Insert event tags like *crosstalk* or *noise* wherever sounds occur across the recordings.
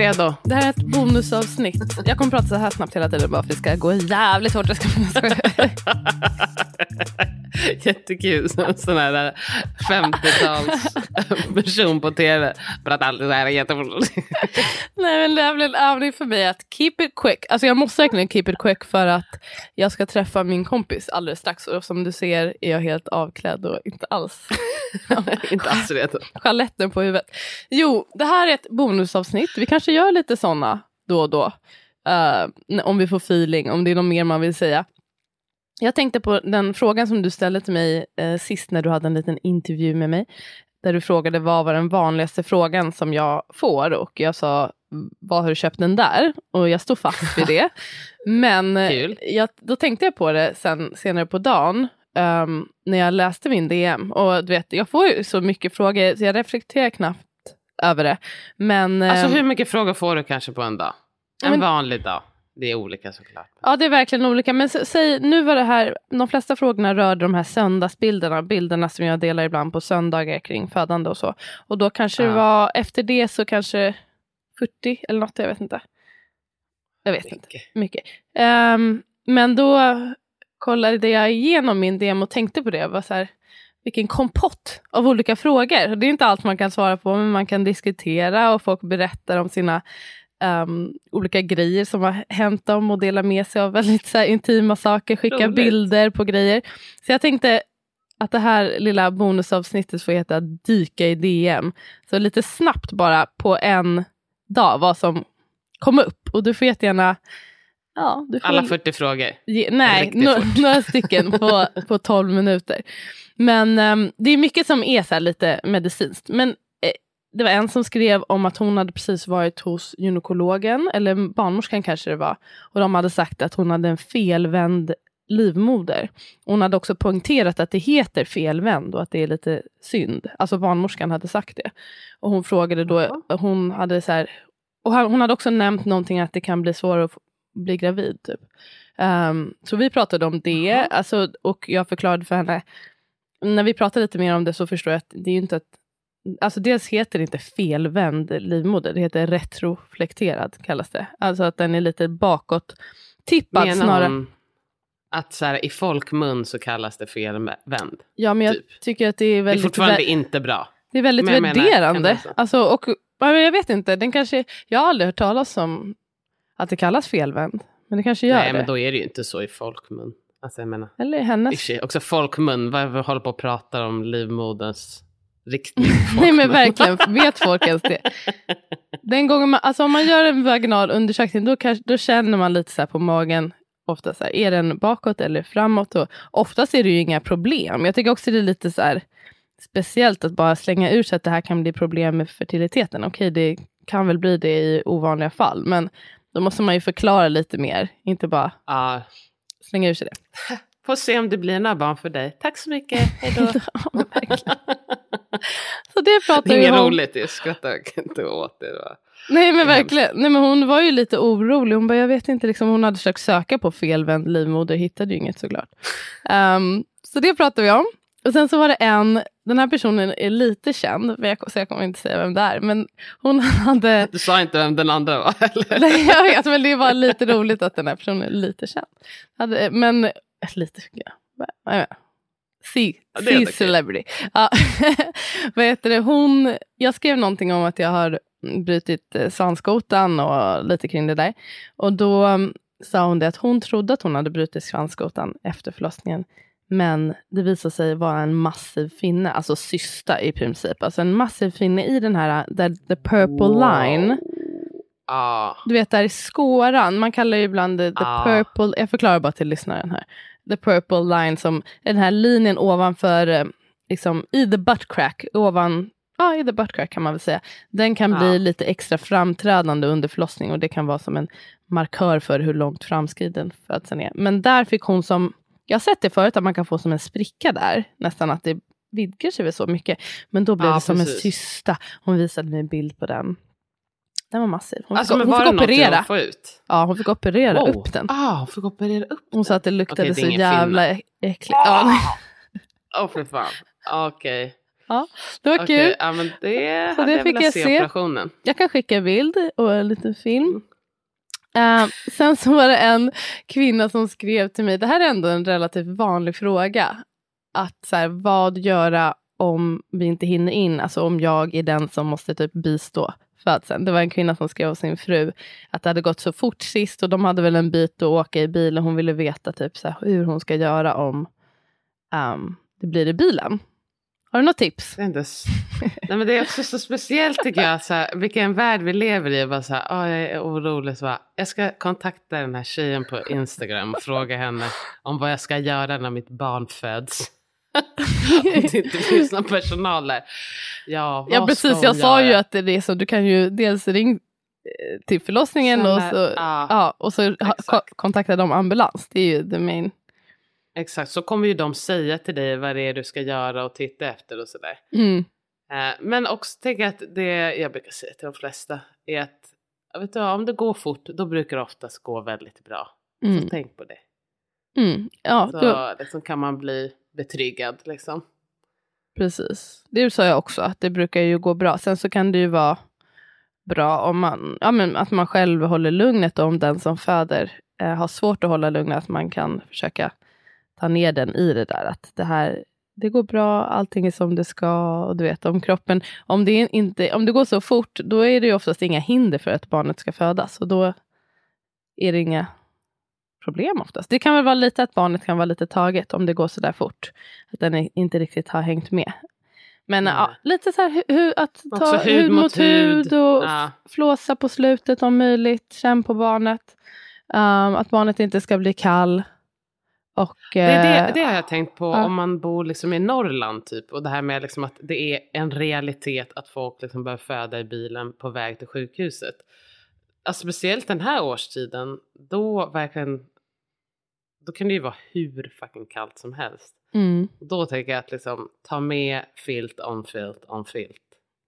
Redo. Det här är ett bonusavsnitt. Jag kommer prata så här snabbt hela tiden bara för att det ska gå jävligt hårt. *laughs* Jättekul. Som *laughs* sån här där 50-tals *laughs* person på tv. Pratar alltid så här jättefort. Nej men det här blir en övning för mig att keep it quick. Alltså jag måste verkligen keep it quick för att jag ska träffa min kompis alldeles strax. Och som du ser är jag helt avklädd och inte alls *laughs* Inte alls redo. Chaletten på huvudet. Jo, det här är ett bonusavsnitt. Vi kanske gör lite sådana då och då. Eh, om vi får feeling, om det är något mer man vill säga. Jag tänkte på den frågan som du ställde till mig eh, sist när du hade en liten intervju med mig. Där du frågade vad var den vanligaste frågan som jag får och jag sa vad har du köpt den där? Och jag stod fast vid det. *laughs* Men eh, jag, då tänkte jag på det sen, senare på dagen ehm, när jag läste min DM. Och du vet, jag får ju så mycket frågor så jag reflekterar knappt över det. Men, Alltså ehm, hur mycket frågor får du kanske på en dag? En Men- vanlig dag. Det är olika såklart. Ja, det är verkligen olika. Men säg, nu var det här, de flesta frågorna rörde de här söndagsbilderna, bilderna som jag delar ibland på söndagar kring födande och så. Och då kanske det Ja. var, efter det så kanske 40 eller något, jag vet inte. Jag vet inte, Mycket. mycket. Ehm, men då kollade jag igenom min DM och tänkte på det. Var så här, vilken kompott av olika frågor. Det är inte allt man kan svara på, men man kan diskutera och folk berättar om sina ehm, olika grejer som har hänt dem och delar med sig av väldigt så här, intima saker, skicka Roligt. bilder på grejer. Så jag tänkte att det här lilla bonusavsnittet får heta Dyka i DM. Så lite snabbt bara på en dag vad som kom upp. Och du får jättegärna Ja, du får Alla väl 40 frågor. ge, nej, no, några stycken på, *laughs* på 12 minuter. Men ehm, det är mycket som är så lite medicinskt. Men det var en som skrev om att hon hade precis varit hos gynekologen, eller barnmorskan kanske det var. Och de hade sagt att hon hade en felvänd livmoder. Hon hade också poängterat att det heter felvänd och att det är lite synd. Alltså barnmorskan hade sagt det. Och hon frågade då, hon hade så här, och hon hade också nämnt någonting att det kan bli svårare att bli gravid. Typ. Ehm, så vi pratade om det alltså, och jag förklarade för henne, när vi pratade lite mer om det så förstår jag att det är ju inte att Alltså dels heter det inte felvänd livmoder, det heter retroflekterad kallas det. Alltså att den är lite bakåt tippad Menar snarare. hon att så här, i folkmun så kallas det felvänd? Ja men jag typ? tycker att det är Det är väldigt, fortfarande inte bra. det är väldigt men menar, värderande. så. Alltså, och, jag vet inte, den kanske, jag har aldrig hört talas om att det kallas felvänd. Men det kanske gör Nej det. men då är det ju inte så i folkmun. Alltså jag menar, Eller hennes också folkmun, vad håller på att prata om livmoderns riktning. *laughs* Nej men verkligen, vet folk ens det? *laughs* Den gången man, alltså om man gör en vaginal undersökning då, kanske, då känner man lite så här på magen. Ofta så här, är den bakåt eller framåt? Och oftast är det ju inga problem. Jag tycker också det är lite så här speciellt att bara slänga ur sig att det här kan bli problem med fertiliteten. Okej, det kan väl bli det i ovanliga fall. Men då måste man ju förklara lite mer. Inte bara Ja, slänga ur sig det. får se om det blir några barn för dig. Tack så mycket, hej då. *laughs* Ja. Så det pratar vi inget om. roligt, jag skrattar inte åt det. Va? Nej men verkligen. Nej, men hon var ju lite orolig. Hon bara, jag vet inte, liksom, hon hade försökt söka på felvänd livmoder, hittade ju inget såklart. Ehm, så det pratade vi om. Och sen så var det en, den här personen är lite känd, men jag, så jag kommer inte säga vem det är. Men hon *laughs* hade, Du sa inte vem den andra var *laughs* eller? nej jag vet, men det var lite roligt att den här personen är lite känd. Hade, men, lite, ja, C, Ja, det celebrity. Ja. *laughs* Vad heter det? Hon, jag skrev någonting om att jag har brutit eh, svanskotan och lite kring det där. Och då um, sa hon det att hon trodde att hon hade brutit svanskotan efter förlossningen. Men det visade sig vara en massiv finne, alltså cysta i princip. Alltså en massiv finne i den här, där the purple line. Ja. Du vet där i skåran, man kallar ju ibland det the Ah. purple, jag förklarar bara till lyssnaren här. The purple line som den här linjen ovanför, eh, liksom i the butt crack, ovan, ja i the butt crack kan man väl säga. Den kan Ja. bli lite extra framträdande under förlossning och det kan vara som en markör för hur långt framskriden födseln är. Men där fick hon som, jag har sett det förut att man kan få som en spricka där, nästan att det vidgar sig väl så mycket. Men då blev Ja, det som precis. en cysta. Hon visade mig en bild på den. Den var massiv. Hon Alltså fick, hon var fick operera. få ut? Ja, hon fick operera Wow. upp den. Ah, hon fick operera upp Hon sa att det luktade Okej, det så jävla film. äckligt. Ja, nej. *laughs* Åh för fan. Okej. det var Okej, kul. Ja, men det Så hade det jag fick velat jag se, operationen. Jag kan skicka en bild och en liten film. Eh, sen så var det en kvinna som skrev till mig, det här är ändå en relativt vanlig fråga. Att så här, vad göra om vi inte hinner in, alltså om jag är den som måste typ bistå födseln. Det var en kvinna som skrev hos sin fru att det hade gått så fort sist och de hade väl en bit att åka i bilen. Hon ville veta typ så här, hur hon ska göra om um, det blir i bilen. Har du något tips? Det är, inte Nej, men det är också så speciellt tycker jag. Så här, vilken värld vi lever i. Bara så här, oh, jag är orolig. Så bara, jag ska kontakta den här tjejen på Instagram och fråga henne om vad jag ska göra när mitt barn föds. *laughs* om det inte finns någon personal där. Ja, Ja precis, jag sa ju att det är så du kan ju dels ringa eh, till förlossningen och så, ja, ja, och så ha, kontakta de ambulans. Det är ju the main. Exakt, så kommer ju de säga till dig vad det är du ska göra och titta efter och sådär. Mm. Eh, Men också tänker jag att det jag brukar säga till de flesta är att vet du, om det går fort då brukar det oftast gå väldigt bra. Mm. Så tänk på det. Mm. Ja, Så då, liksom kan man bli betryggad liksom. precis. Det sa jag också, att det brukar ju gå bra. Sen så kan det ju vara bra om man, ja, men att man själv håller lugnet och om den som föder eh, har svårt att hålla lugnet, att man kan försöka ta ner den i det där. Att det här, det går bra, allting är som det ska. Och du vet, om kroppen, om det, inte, om det går så fort, då är det ju oftast inga hinder för att barnet ska födas. Och då är det inga problem oftast. Det kan väl vara lite att barnet kan vara lite taget om det går så där fort. Att den inte riktigt har hängt med. Men Nej. ja, lite så här hu- hu, att ta Också hud, mot hud, och Ja. flåsa på slutet om möjligt. Känn på barnet. Um, att barnet inte ska bli kall. Och, Det, är eh, det, det har jag tänkt på ja. om man bor liksom i Norrland typ. Och det här med liksom att det är en realitet att folk liksom börjar föda i bilen på väg till sjukhuset. Alltså speciellt den här årstiden. Då verkligen. Då kan det ju vara hur fucking kallt som helst. mm, Då tänker jag att liksom ta med filt on filt on filt.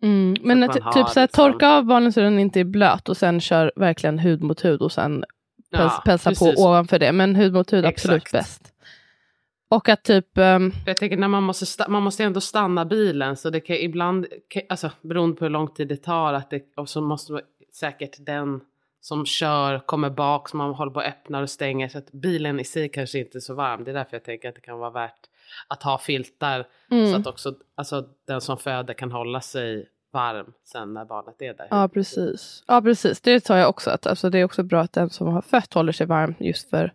mm. Men att att, typ så här, liksom- torka av barnen så den inte är blöt och sen kör verkligen hud mot hud och sen päls, pälsa på precis. ovanför det. Men hud mot hud absolut Exakt. bäst. Och att typ, ehm, Jag tänker när man måste, man måste ändå stanna bilen så det kan ibland, kan- alltså beroende på hur lång tid det tar, att det, och så måste säkert den som kör kommer bak så man håller på och öppnar och stänger så att bilen i sig kanske inte är så varm. Det är därför jag tänker att det kan vara värt att ha filtar så mm, att också alltså, den som föder kan hålla sig varm sen när barnet är där. ja precis. Ja precis, det tar jag också. Att, alltså, det är också bra att den som har fött håller sig varm just för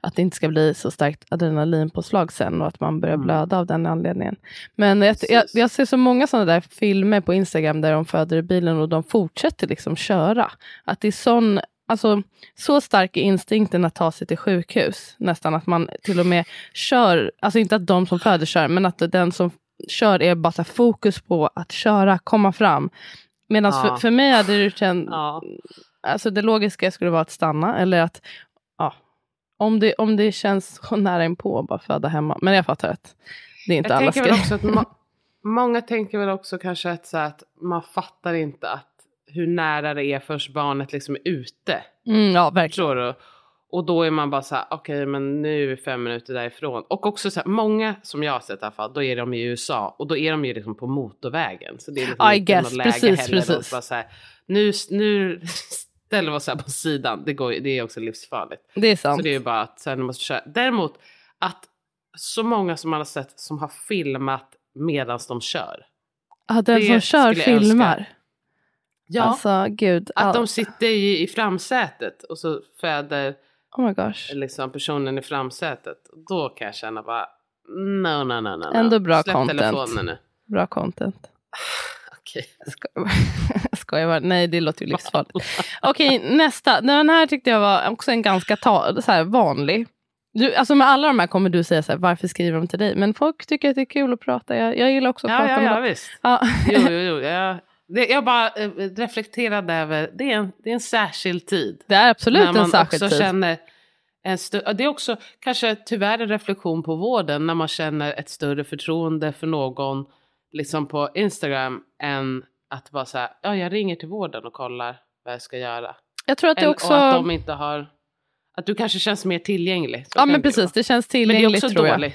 att det inte ska bli så starkt adrenalinpåslag sen och att man börjar Mm. blöda av den anledningen. Men jag, jag, jag ser så många sådana där filmer på Instagram där de föder i bilen och de fortsätter liksom köra. Att det är sån, alltså, så stark är instinkten att ta sig till sjukhus. Nästan att man till och med kör, alltså inte att de som föder kör, men att den som kör är bara fokus på att köra, komma fram. Medan Ja. för, för mig hade det känt, Ja. alltså det logiska skulle vara att stanna eller att ja, om, det, om det känns så *laughs* nära inpå att bara föda hemma. Men jag fattar att det är inte Jag alla tänker väl ska. också många tänker väl också kanske att, så att man fattar inte att hur nära det är först barnet liksom är ute. Mm, ja, verkligen. Och då är man bara så här, okej men nu är vi fem minuter därifrån. Och också så här, många som jag har sett i alla fall, då är de i USA och då är de ju liksom på motorvägen. Så det är liksom I inte guess, något läge precis, heller. precis. Bara så här, nu, nu *laughs* ställer vi oss här på sidan, det, går, det är också livsfarligt. Det är sant. Så det är bara att så här, måste köra. Däremot att så många som man har sett som har filmat medan de kör. Ja, den Det som kör filmar. önska. Ja, Alltså gud. att de sitter i, i framsätet och så föder Oh my gosh. liksom personen i framsätet. Då kan jag känna bara, no, no, no. no. Ändå bra Släpp content. telefonen nu. Bra content. Okej. *laughs* Skojar bara. Nej, det låter ju livsfarligt. Okej, nästa. Den här tyckte jag var också en ganska ta, så här, vanlig. Du, alltså med alla de här kommer du säga så här, varför skriver de till dig? Men folk tycker att det är kul att prata. Jag, jag gillar också att Ja, prata ja, med ja, dem. visst. Ja. Jo, jo, *laughs* jo. Jag, det, jag bara eh, reflekterade över, det är, en, det är en särskild tid. Det är absolut en särskild också tid. känner en det är också kanske tyvärr en reflektion på vården när man känner ett större förtroende för någon liksom på Instagram än att vara så här, ja jag ringer till vården och kollar vad jag ska göra. Jag tror att det Eller- också... Och att de inte har, att du kanske känns mer tillgänglig. Ja men jag. precis, det känns Men det är tillgängligt också tror jag. dåligt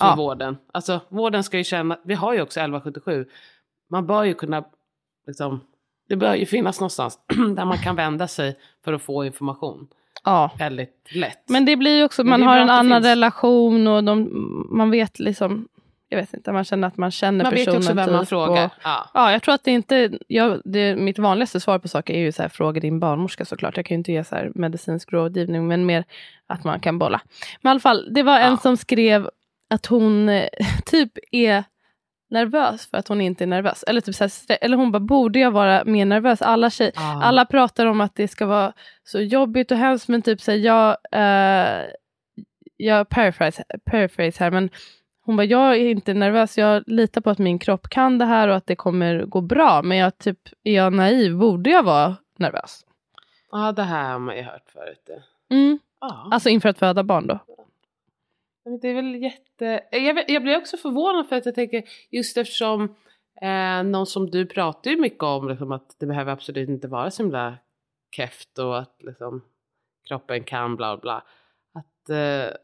för Ja. vården. Alltså vården ska ju känna, vi har ju också 1177, man bör ju kunna, liksom, det bör ju finnas någonstans *clears throat* där man kan vända sig för att få information Ja. väldigt lätt. Men det blir ju också, man det har en det annan finns. relation och de, man vet liksom, jag vet inte, man känner att man känner man vet personen. ju också vem man typ frågar. Och, Ja. ja, jag tror att det inte, jag, det, mitt vanligaste svar på saker är ju så här, fråga din barnmorska såklart. Jag kan ju inte ge så här medicinsk rådgivning, men mer att man kan bolla. Men i alla fall, det var en Ja. som skrev att hon eh, *laughs* typ är nervös för att hon inte är nervös. Eller, typ så här, eller hon bara, borde jag vara mer nervös? Alla, tjej, Ah. alla pratar om att det ska vara så jobbigt och hemskt, men typ så här, jag, eh, jag paraphrase, paraphrase här, men hon bara, jag är inte nervös, jag litar på att min kropp kan det här och att det kommer gå bra, men jag typ, är jag naiv, borde jag vara nervös? Ja, det här har man ju hört förut. Mm. Ja. Alltså inför att föda barn då? Det är väl jätte... Jag, jag blir också förvånad för att jag tänker just eftersom eh, någon som du pratar ju mycket om liksom, att det behöver absolut inte vara så himla kräft och att liksom, kroppen kan bla bla. Att eh,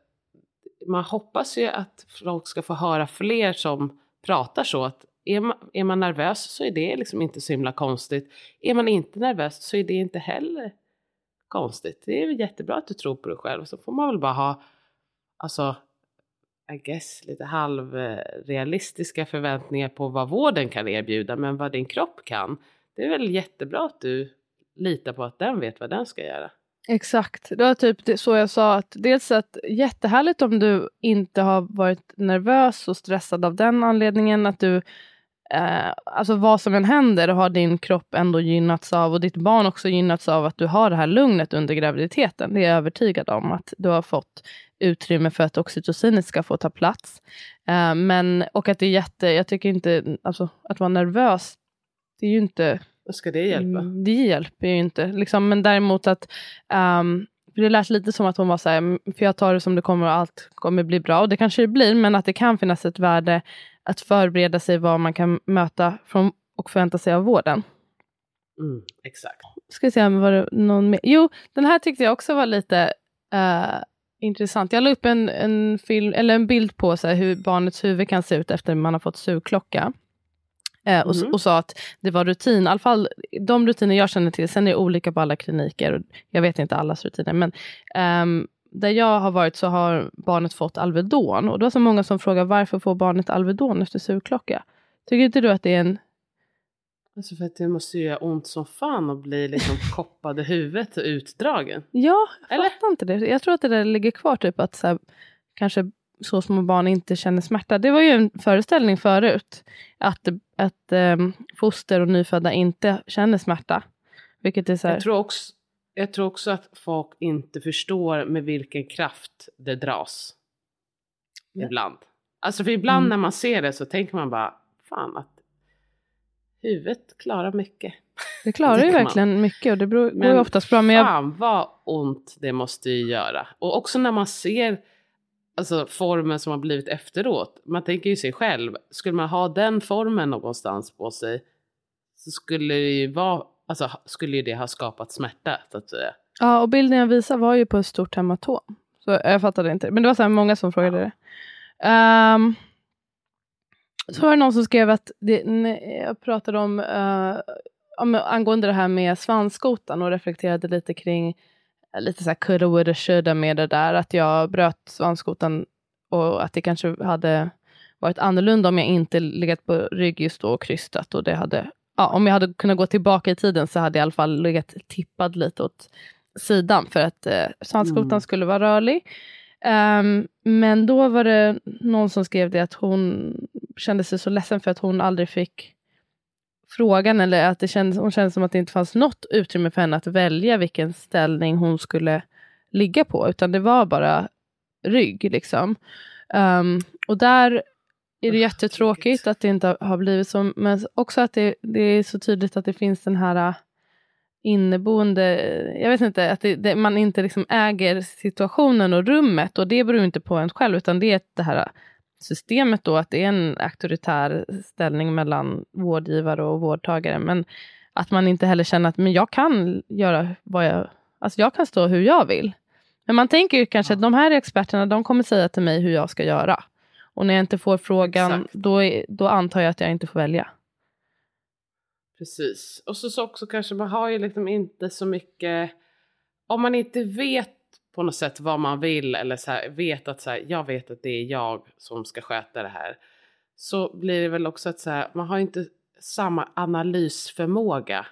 man hoppas ju att folk ska få höra fler som pratar så att är man, är man nervös så är det liksom inte så himla konstigt. Är man inte nervös så är det inte heller konstigt. Det är väl jättebra att du tror på dig själv. Så får man väl bara ha, alltså, I guess lite halvrealistiska förväntningar på vad vården kan erbjuda. Men vad din kropp kan. Det är väl jättebra att du litar på att den vet vad den ska göra. Exakt, det var typ så jag sa att dels att jättehärligt om du inte har varit nervös och stressad av den anledningen att du eh, alltså vad som än händer har din kropp ändå gynnats av och ditt barn också gynnats av att du har det här lugnet under graviditeten. Det är jag övertygad om att du har fått utrymme för att oxytocinet ska få ta plats. Eh, men och att det är jätte, jag tycker inte, alltså att vara nervös, det är ju inte vad ska det hjälpa? Mm, Det hjälper ju inte. Liksom, men däremot att um, det lät lite som att hon var så här, "Mm, för jag tar det som det kommer och allt kommer bli bra. Och det kanske det blir, men att det kan finnas ett värde att förbereda sig vad man kan möta från, och förvänta sig av vården. Mm, exakt. Ska vi se var det någon mer? Jo, den här tyckte jag också var lite eh, intressant. Jag la upp en, en, film, eller en bild på så här, hur barnets huvud kan se ut efter man har fått sugklocka. Eh, och, Mhm. och sa att det var rutin, i alla fall de rutiner jag känner till, sen är det olika på alla kliniker. Och jag vet inte allas rutiner, men ehm, där jag har varit så har barnet fått Alvedon. Och det var så många som frågar varför får barnet Alvedon efter sugklocka? Tycker inte du att det är en Alltså för att det måste ju göra ont som fan att bli liksom *laughs* koppad i huvudet och utdragen. Ja, jag Eller? fattar inte det. Jag tror att det där ligger kvar, typ att så här, kanske så små barn inte känner smärta. Det var ju en föreställning förut, att, att ehm, foster och nyfödda inte känner smärta. Vilket är så här, Jag tror, också, jag tror också att folk inte förstår med vilken kraft det dras. Ja. Ibland. Alltså för ibland Mm. när man ser det så tänker man bara, fan att huvudet klarar mycket. det klarar *laughs* ju tänker man. verkligen mycket och det beror, går ju oftast bra. Men jag, fan vad ont det måste ju göra. Och också när man ser alltså, formen som har blivit efteråt. Man tänker ju sig själv, skulle man ha den formen någonstans på sig så skulle det ju vara, alltså skulle ju det ha skapat smärta så att säga. ja, och bilden jag visade var ju på ett stort hematom. Så jag fattade inte. Men det var så många som frågade det. Ehm, så var det någon som skrev att det, nej, jag pratade om, eh, om angående det här med svanskotan och reflekterade lite kring lite så här coulda, woulda, shoulda med det där att jag bröt svanskotan och att det kanske hade varit annorlunda om jag inte legat på rygg just då och krystat. Och det hade, ja, om jag hade kunnat gå tillbaka i tiden så hade jag i alla fall legat tippad lite åt sidan för att eh, svanskotan mm. skulle vara rörlig. Um, men då var det någon som skrev det att hon kände sig så ledsen för att hon aldrig fick frågan eller att det kändes, hon kände som att det inte fanns något utrymme för henne att välja vilken ställning hon skulle ligga på utan det var bara rygg liksom. Um, och där är det jättetråkigt att det inte har blivit så men också att det, det är så tydligt att det finns den här inneboende, jag vet inte, att det, det, man inte liksom äger situationen och rummet och det beror inte på en själv utan det är det här systemet då att det är en auktoritär ställning mellan vårdgivare och vårdtagare men att man inte heller känner att men jag kan göra vad jag, alltså jag kan stå hur jag vill. Men man tänker ju kanske att de här experterna de kommer säga till mig hur jag ska göra. Och när jag inte får frågan då, då antar jag att jag inte får välja. Precis. Och så, så också kanske man har ju liksom inte så mycket, om man inte vet på något sätt vad man vill eller så här, vet att så här, jag vet att det är jag som ska sköta det här. Så blir det väl också att så här, man har inte samma analysförmåga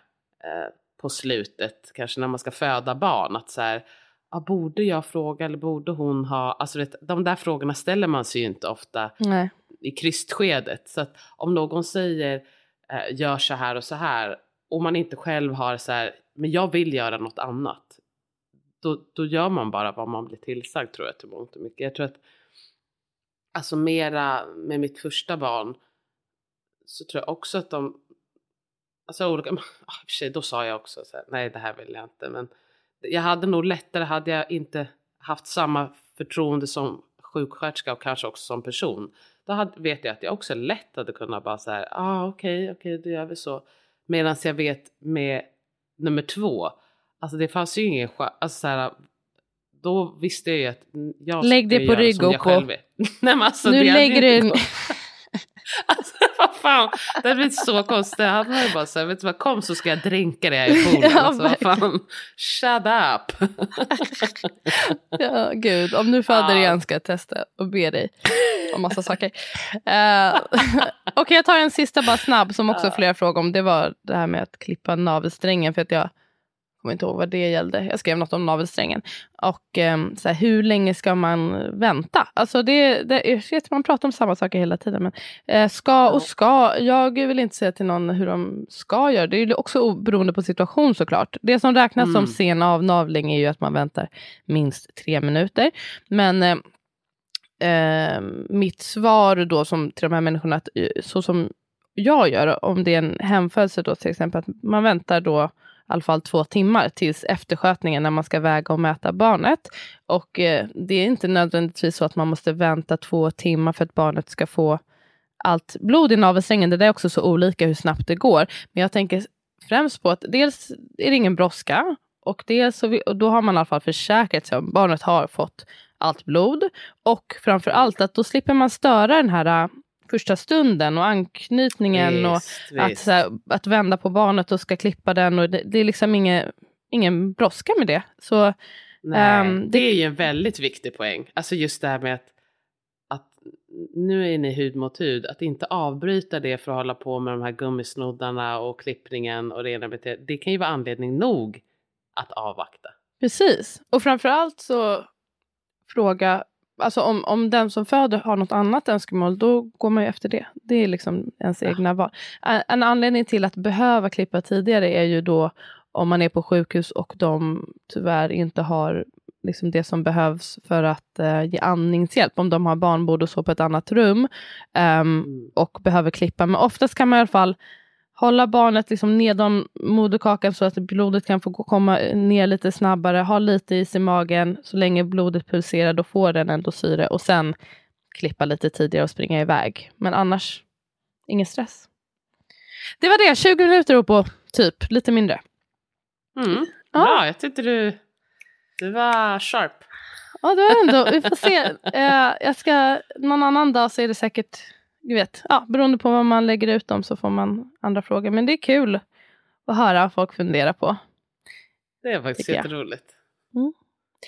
eh, på slutet, kanske när man ska föda barn. Att så här, ah, borde jag fråga eller borde hon ha, alltså vet, de där frågorna ställer man sig ju inte ofta Nej. i krystskedet. Så att om någon säger eh, gör så här och så här och man inte själv har så här, men jag vill göra något annat. Då, då gör man bara vad man blir tillsagd tror jag till mångt och mycket. Jag tror att alltså mera med mitt första barn så tror jag också att de Alltså olika, *laughs* ah, för sig, då sa jag också så här, nej det här vill jag inte men jag hade nog lättare hade jag inte haft samma förtroende som sjuksköterska och kanske också som person då hade, vet jag att jag också lätt hade kunnat bara så här, ah, okej, okay, okej, okay, då gör vi så. Medan jag vet med nummer två, alltså det fanns ju ingen alltså så här, då visste jag ju att jag Lägg det på rygg och *laughs* på. Nej, men alltså, nu lägger du... *laughs* alltså, vad fan, det hade blivit så konstigt. Han var ju bara så här, vet du vad, kom så ska jag dränka dig här i poolen. *laughs* Ja, alltså, vad fan, shut up. ja, gud, om du föder ja. igen ska jag testa och be dig om massa saker. Uh, Okej, okay, jag tar en sista bara snabb som också flera frågor om. Det var det här med att klippa navelsträngen för att jag kommer inte ihåg vad det gällde. Jag skrev något om navelsträngen. Och um, så här, hur länge ska man vänta? Alltså det, det, vet, man pratar om samma saker hela tiden. Men uh, ska och ska. Jag vill inte säga till någon hur de ska göra. Det är också beroende på situation såklart. Det som räknas mm. som sen avnavling är ju att man väntar minst tre minuter. Men uh, eh, mitt svar då som, till de här människorna, att, eh, så som jag gör, om det är en hemfödsel då till exempel, att man väntar då alla fall två timmar tills efterskötningen när man ska väga och mäta barnet. Och eh, det är inte nödvändigtvis så att man måste vänta två timmar för att barnet ska få allt blod i navelsträngen. Det är också så olika hur snabbt det går. Men jag tänker främst på att dels är det ingen brådska och dels så vi, och då har man i alla fall försäkrat sig om barnet har fått allt blod. Och framför allt att då slipper man störa den här eh, första stunden och anknytningen visst, och Att, så här, att vända på barnet och ska klippa den. Och det, det är liksom ingen, ingen brådska med det. Så, Nej, um, det... det... är ju en väldigt viktig poäng. Alltså just det här med att, att nu är ni hud mot hud, att inte avbryta det för att hålla på med de här gummisnoddarna och klippningen och det Det kan ju vara anledning nog att avvakta. Precis, och framförallt så fråga, alltså om, om den som föder har något annat önskemål, då går man ju efter det. Det är liksom ens ja. egna val. En anledning till att behöva klippa tidigare är ju då om man är på sjukhus och de tyvärr inte har liksom det som behövs för att uh, ge andningshjälp. Om de har barnbord och så på ett annat rum um, och behöver klippa. Men oftast kan man i alla fall hålla barnet liksom nedom moderkakan så att blodet kan få komma ner lite snabbare, ha lite is i magen så länge blodet pulserar, då får den ändå syre och sen klippa lite tidigare och springa iväg. Men annars, ingen stress. Det var det, 20 minuter på typ, lite mindre. Mm. Ja. Bra, jag tyckte du, du var sharp. Ja, det var ändå, vi får se. Uh, jag ska, någon annan dag så är det säkert du vet, ja, beroende på vad man lägger ut dem så får man andra frågor. Men det är kul att höra vad folk funderar på. Det är faktiskt jätteroligt. Mm.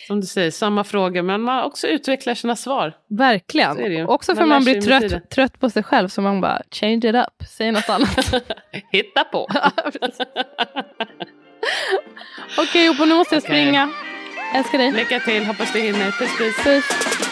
Som du säger, samma frågor men man också utvecklar sina svar. Verkligen. Också för Man man blir trött, trött på sig själv så man bara change it up, säg något annat. *laughs* Hitta på. *laughs* Okej Opo, nu måste jag Okej. springa. Älskar dig. Lycka till, hoppas du hinner. Puss puss. Puss.